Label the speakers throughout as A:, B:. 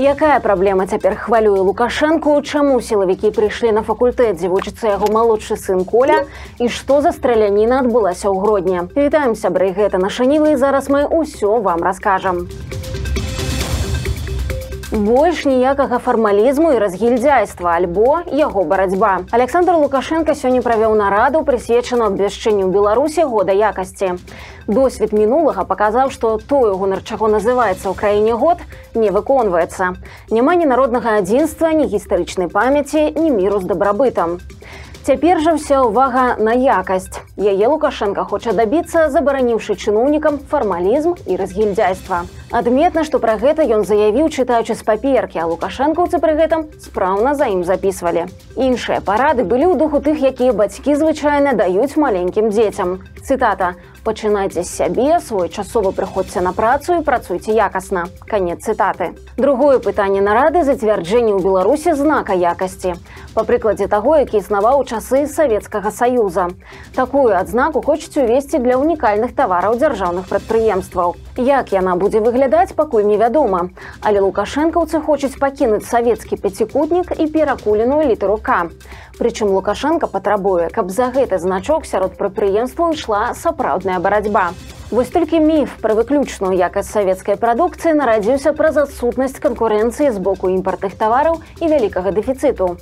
A: Якая праблема цяпер хвалюе лукашэнку, чаму сілавікі прыйшлі на факультэт, дзе вучыцца яго малодшы сын коля і што за страляніна адбылася ў грудні. Вітаем сябры гэта наша нівы зараз мы ўсё вам раскажам. Больш ніякага фармалізму і разгільдзяйства альбо яго барацьба. Александр Лукашенко сёння правёў нараду прысвечану абвяшчэнню Беларусі года якасці. Досвед мінулага паказаў, што тое гонар чаго называецца ў краіне год не выконваецца. Няма ні народнага адзінства, ні гістарычнай памяці, ні міру з дабрабытам. Цяпер жа ўся ўвага на якасць. Яе Лукашенко хоча дабіцца, забараніўшы чыноўнікам фармалізм і разгільдзяйства. Адметна, што пра гэта ён заявіў, чытаючы з паперкі, а лукашэнкаўцы пры гэтым спраўна за ім запісвалі. Іншыя парады былі ў духу тых, якія бацькі звычайна даюць маленькім дзецям. Цытата: пачынайце з сябе, своечасова прыходзьце на працу і працуйце якасна. Канец цытаты. Другое пытанне нарады зацвярджэння ў Беларусі знака якасці. Па прыкладзе таго, які існаваў у часы савецкага саюза. Такую адзнаку хочуць увесці для ўнікальных тавараў дзяржаўных прадпрыемстваў. Як яна будзе выглядаць, пакуль невядома. Але лукашэнкаўцы хочуць пакінуць савецкі пяцікутнік і перакуленую літару К. Прычым Лукашенко патрабуе, каб за гэты значок сярод прадпрыемстваў ішла сапраўдная барацьба. Вось толькі міф пра выключную якасць савецкай прадукцыі нарадзіўся праз адсутнасць канкурэнцыі з боку імпартных тавараў і вялікага дэфіцыту.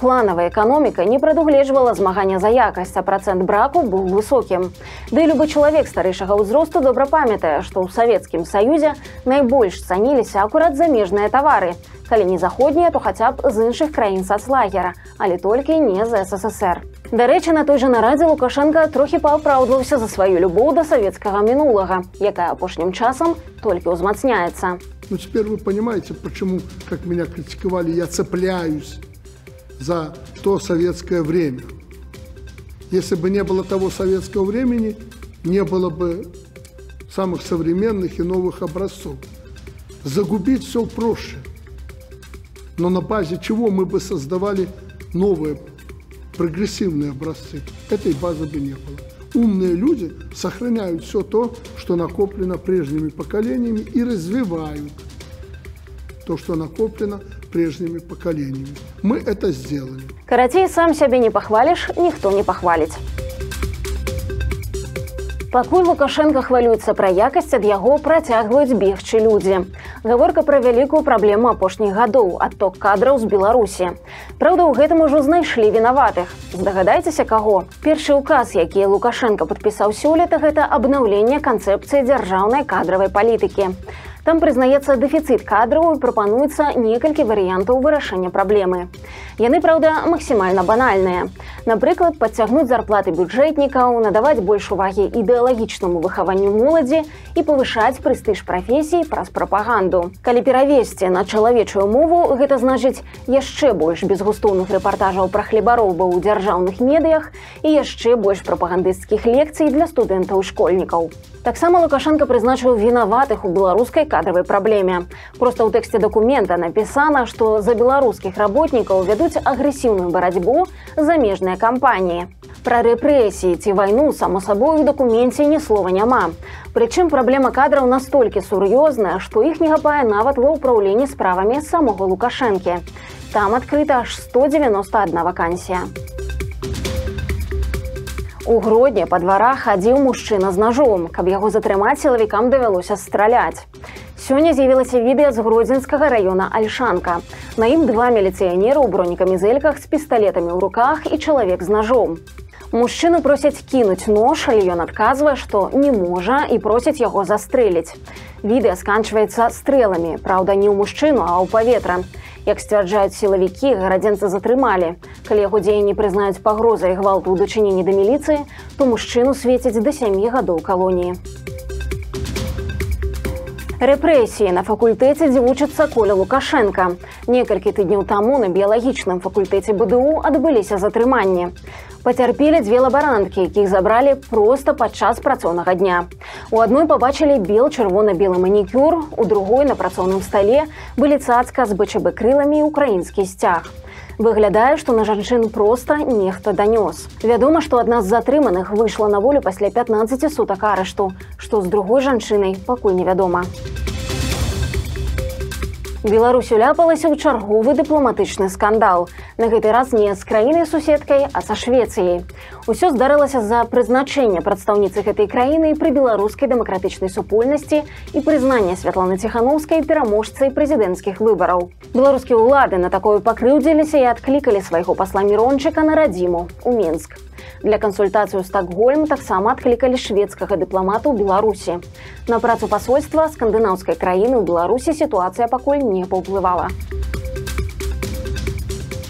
A: Планавая эканоміка не прадугледжвала змагання за якасць, а працэнт браку быў высокім. Ды любы чалавек старэйшага ўзросту добра памятае, што ў савецкім саюзе найбольш цаніліся акурат замежныя тавары. Калі не заходнія, то хаця б з іншых краін сацлагера, але толькі не з ССР. Дарэчы, на той жа нарадзе Лукашенко трохі паапраўдваўся за сваю любоў да савецкага мінулага, якая апошнім часам толькі ўзмацняецца.
B: Ну теперь вы понимаете, почему, как меня критиковали, я цепляюсь за то советское время. Если бы не было того советского времени, не было бы самых современных и новых образцов. Загубить все проще. Но на базе чего мы бы создавали новые прогрессивные образцы? Этой базы бы не было. Умные люди сохраняют все то, что накоплено прежними поколениями и развивают то, что накоплено прежними поколениями. Мы это сделали.
A: Карацей сам сябе не пахваліш, ніхто не пахваліць. Пакуль Лукашенко хвалюецца пра якасць ад яго працягваюць бегчы людзі. Гаворка пра вялікую праблему апошніх гадоў адток кадраў з Беларусі. Праўда, у гэтым ужо знайшлі вінаватых. Здагадайцеся каго. Першы ўказ, які Лукашенко падпісаў сёлета гэта абнаўленне канцэпцыі дзяржаўнай кадравай палітыкі. Там прызнаецца дэфіцыт кадраў і прапануецца некалькі варыянтаў вырашэння праблемы. Яны, праўда, максімальна банальныя. Напрыклад, падцягнуць зарплаты бюджэтнікаў, надаваць больш увагі ідэалагічнаму выхаванню моладзі і павышаць прэстыж прафесій праз прапаганду. Калі перавесці на чалавечую мову, гэта значыць яшчэ больш безгустоўных рэпартажаў пра хлебароба ў дзяржаўных медыях і яшчэ больш прапагандысцкіх лекцый для студэнтаў школьнікаў. Таксама Лукашенко прызначыў вінаватых у беларускай кадравай праблеме. Проста ў тэксце дакумента напісана, што за беларускіх работнікаў вядуць агрэсіўную барацьбу замежныя кампаніі. Пра рэпрэсіі ці вайну само сабою у дакуменце ні слова няма. Прычым праблема кадраў настолькі сур'ёзная, што іх не хапае нават ва ўпраўленні справамі самога Лукашэнкі. Там адкрыта аж 191 вакансія. У грудні па дварах хадзіў мужчына з ножом, каб яго затрымаць сілавікам давялося страляць. Сёння з'явілася відэа з гродзенскага раёна Альшанка. На ім два міліцыянеры ў бронекамізэльках з пісталетамі ў руках і чалавек з ножом. Мужчыну просяць кінуць нож, але ён адказвае, што не можа і просяць яго застрэліць. Відэа сканчваецца стрэламі, праўда, не ў мужчыну, а ў паветра. Як сцвярджаюць сілавікі, гарадзенца затрымалі. Калі яго дзеянні прызнаюць пагрозай гвалту ў дачыненні да міліцыі, то мужчыну свеціць да сямі гадоў калоніі. Рэпрэсіі на факультэце, дзе вучыцца коля Лукашенко. Некалькі тыдняў таму на біялагічным факультэце БДУ адбыліся затрыманні. Пацярпелі дзве лабаранткі, якіх забралі проста падчас працоўнага дня. У адной пабачылі бел чырвона-белы манікюр, у другой на працоўным стале былі цацка з бчб крыламі украінскі сцяг. Выглядае, што на жанчын проста нехта данёс. Вядома, што адна з затрыманых выйшла на волю пасля 15 сутак арышту, што з другой жанчынай пакуль невядома. Беларусь уляпалася ў чарговы дыпламатычны скандал. На гэты раз не з краінай суседкай, а са Швецыяй. Усё здарылася з-за прызначэння прадстаўніцы гэтай краіны пры беларускай дэмакратычнай супольнасці і прызнання святланы ціхановскай пераможцай прэзідэнцкіх выбараў. Беларускія ўлады на такое пакрыўдзіліся і адклікалі свайго пасла мірончыка на радзіму у Мінск. Для кансультацыі ў Стакгольм таксама адклікалі шведскага дыпламата ў Беларусі. На працу пасольства скандынаўскай краіны ў Беларусі сітуацыя пакуль не паўплывала.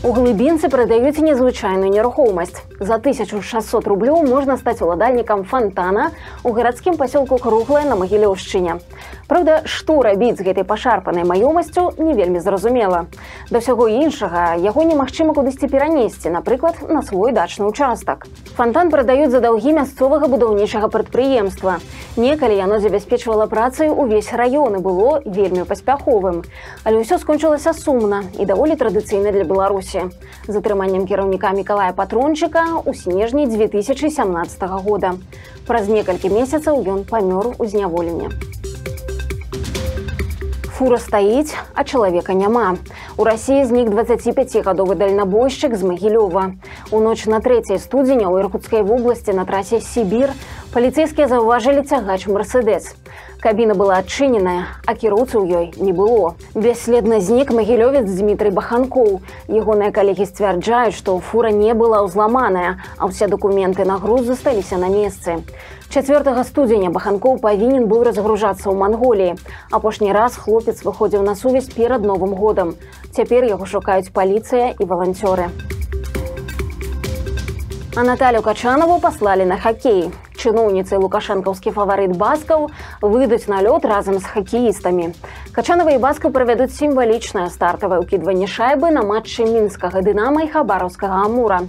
A: У глыбінцы прадаюць незвычайную нерухомасць. За 1600 рублёў можна стаць уладальнікам фонтана у гарадскім пасёлку круглая на магілёўшчыне. Праўда, што рабіць з гэтай пашарпанай маёмасцю не вельмі зразумела. Да ўсяго іншага яго немагчыма кудысьці перанесці, напрыклад, на свой дачны участак. Фонтан прадаюць за даўгі мясцовага будаўнічага прадпрыемства. Некалі яно забяспечвала працай увесь раён і было вельмі паспяховым. Але ўсё скончылася сумна і даволі традыцыйна для Беларусі беларусі з атрыманнем кіраўніка мікалая патрончыка у снежні 2017 года. Праз некалькі месяцаў ён памёр у зняволенне фура стаіць а чалавека няма. У рассіі знік 25гадовы дальнабойшчык з магілёва. У ноч на трэцяй студзеня ў іркутскай вобласці на трасе сібір паліцейскія заўважылі цягач мерседес Кабіна была адчыненая, а кіроўцы ў ёй не было. Бясследна знік магілёвец Дмітрый Баханкоў. Ягоныя калегі сцвярджаюць, што фура не была ўзламаная, а ўсе дакументы на груз засталіся на месцы. 4 студзеня Баханкоў павінен быў разгружацца ў Манголіі. Апошні раз хлопец выходзіў на сувязь перад новым годам. Цяпер яго шукаюць паліцыя і валанцёры. А Наталю Качанову паслалі на хакей чыноўніцай лукашэнкаўскі фаварыт баскаў выйдуць на лёд разам з хакеістамі. Качанова і баскаў правядуць сімвалічнае стартавае ўкідванне шайбы на матчы мінскага дынама і хабараўскага амура.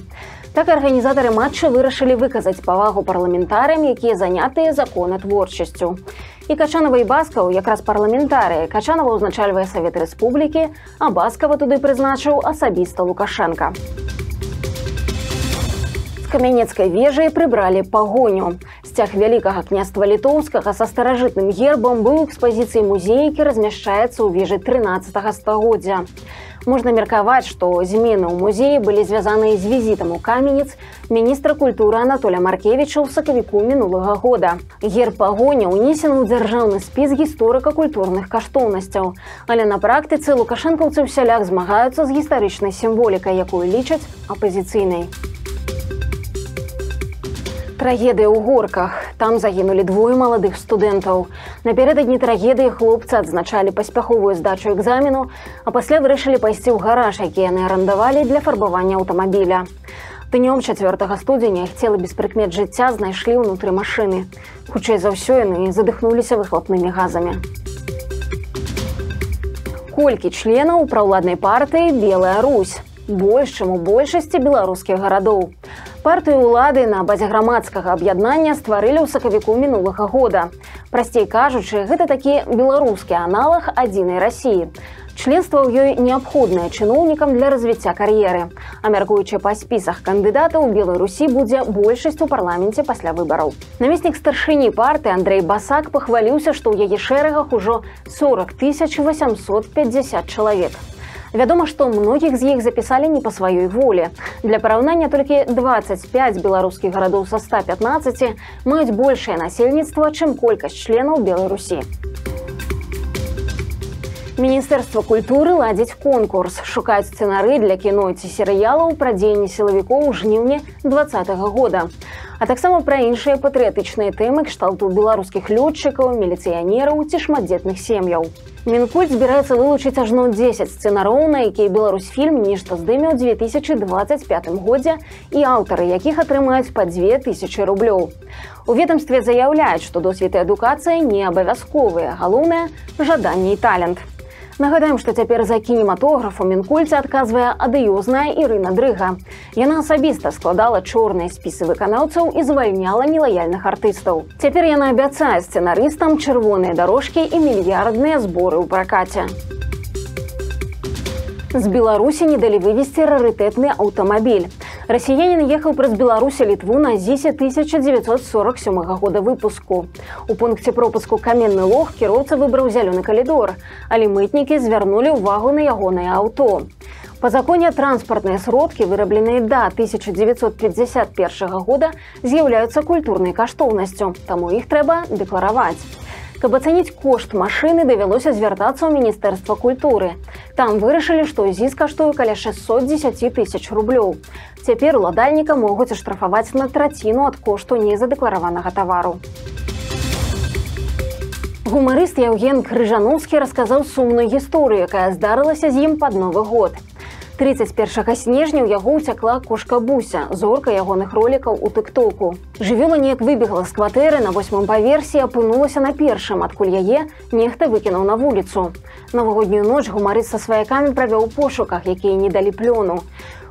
A: Так арганізатары матча вырашылі выказаць павагу парламентарыям, якія занятыя законатворчасцю. І качанова і баскаў якраз парламентарыі качанова ўзначальвае савет рэспублікі, а баскава туды прызначыў асабіста лукашенко камянецкай вежай прыбралі пагоню. Сцяг вялікага княства літоўскага са старажытным гербам быў экспазіцыі музейкі размяшчаецца ў вежы 13 стагоддзя. Можна меркаваць, што змены ў музеі былі звязаныя з візітам у каменец міністра культуры Анатоля Маркевіча ў сакавіку мінулага года. Герб пагоня ўнесены ў дзяржаўны спіс гісторыка-культурных каштоўнасцяў. Але на практыцы лукашэнкаўцы ў сялях змагаюцца з гістарычнай сімволікай, якую лічаць апазіцыйнай трагедыя ў горках. Там загінулі двое маладых студэнтаў. Напярэдадні трагедыі хлопцы адзначалі паспяховую здачу экзамену а пасля вырашылі пайсці ў гараж які яны арандавалі для фарбавання аўтамабіля. Днём 4 студзеня іх цела без прыкмет жыцця знайшлі ўнутры машыны. Хутчэй за ўсё яны задыхнуліся выхлопнымі газамі. Колькі членаў праўладнай партыі белая русь больш чым у большасці беларускіх гарадоў. у партыю ўлады на базе грамадскага аб'яднання стварылі ў сакавіку мінулага года. Прасцей кажучы, гэта такі беларускі аналаг адзінай рассіі. Членства ў ёй неабходнае чыноўнікам для развіцця кар'еры. А мяркуючы па спісах кандыдатаў белой Русі будзе большасць у парламенце пасля выбараў. Намеснік старшыні парты Андрей Басак пахваліўся, што ў яе шэрагах ужо 40 850 чалавек. Вядома, што многіх з іх запісалі не па сваёй волі. Для параўнання толькі 25 беларускіх гарадоў са 115 маюць большее насельніцтва, чым колькасць членаў Беларусі. Міністэрства культуры ладзіць конкурс, шукаюць сцэнары для кіно ці серыялаў пра дзеянні сілавікоў у жніўні два -го года а таксама пра іншыя патрыятычныя тэмы кшталту беларускіх лётчыкаў міліцыянераў ці шматдзетных сем'яў. Мінкульт збіраецца вылучыць ажно 10 сцэнароў на якія беларусь фільм нешта здыме ў 2025 годзе і аўтары якіх атрымаюць па 2000 рублёў. У ведомстве заяўляюць што досвед адукацыі не абавязковыя галоўнае жаданне і талент Нагадаем, што цяпер за кінематографу мінкульце адказвае адыёзная Ірына дрыга. Яна асабіста складала чорныя спісы выканаўцаў і звальняла нелаяльных артыстаў. Цяпер яна абяцае сцэнарыстам чырвоныя дарожкі і мільярдныя зборы ў пракаце. З Беларусі не далі вывесці рарытэтны аўтамабіль. Расіянін ехаў праз Беларусі літву на зісе 1947 года выпуску. У пункце пропуску каменны лог кіроўца выбраў зялёны калідор, але мытнікі звярнулі ўвагу на ягонае аўто. По законе транспортныя сродкі, вырабленыя да 1951 года, з'яўляюцца культурнай каштоўнасцю, таму іх трэба дэклараваць. Каб ацаніць кошт машыны давялося звяртацца ў міністэрства культуры. Там вырашылі, што зіс каштуе каля 610 тысяч рублёў. Цяпер уладальніка могуць аштрафаваць на траціну ад кошту незадэклараванага тавару. Гумарыст Яўген Крыжановскі расказаў сумную гісторыю, якая здарылася з ім пад новы год. 31 снежня ў яго ўцякла кошка буся зорка ягоных ролікаў у тыктоку. Жывёла неяк выбегла з кватэры на восьмым паверсе апынулася на першым адкуль яе нехта выкінуў на вуліцу. Навагоднюю ноч гумарыст са сваякамі правёў пошуках якія не далі плёну.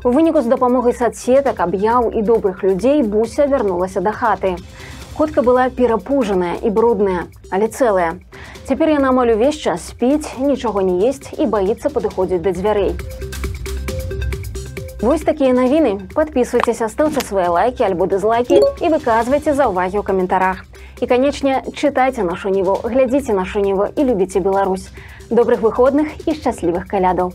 A: У выніку з дапамогай садсетак аб'яў і добрых людзей буся вярнулася да хаты. Котка была перапужаная і брудная але цэлая. Цяпер яна амаль увесь час спіць нічога не есть і баіцца падыходзіць да дзвярэй. у Вось такія навіны подписывайтесь ставце свае лайки альбо дызлайки і выказвайце за ўвагі ў каментарах і канечне чытайце нашу ніву глядзіце нашу ніву і любіце Беларусь добрых выходных і шчаслівых калядаў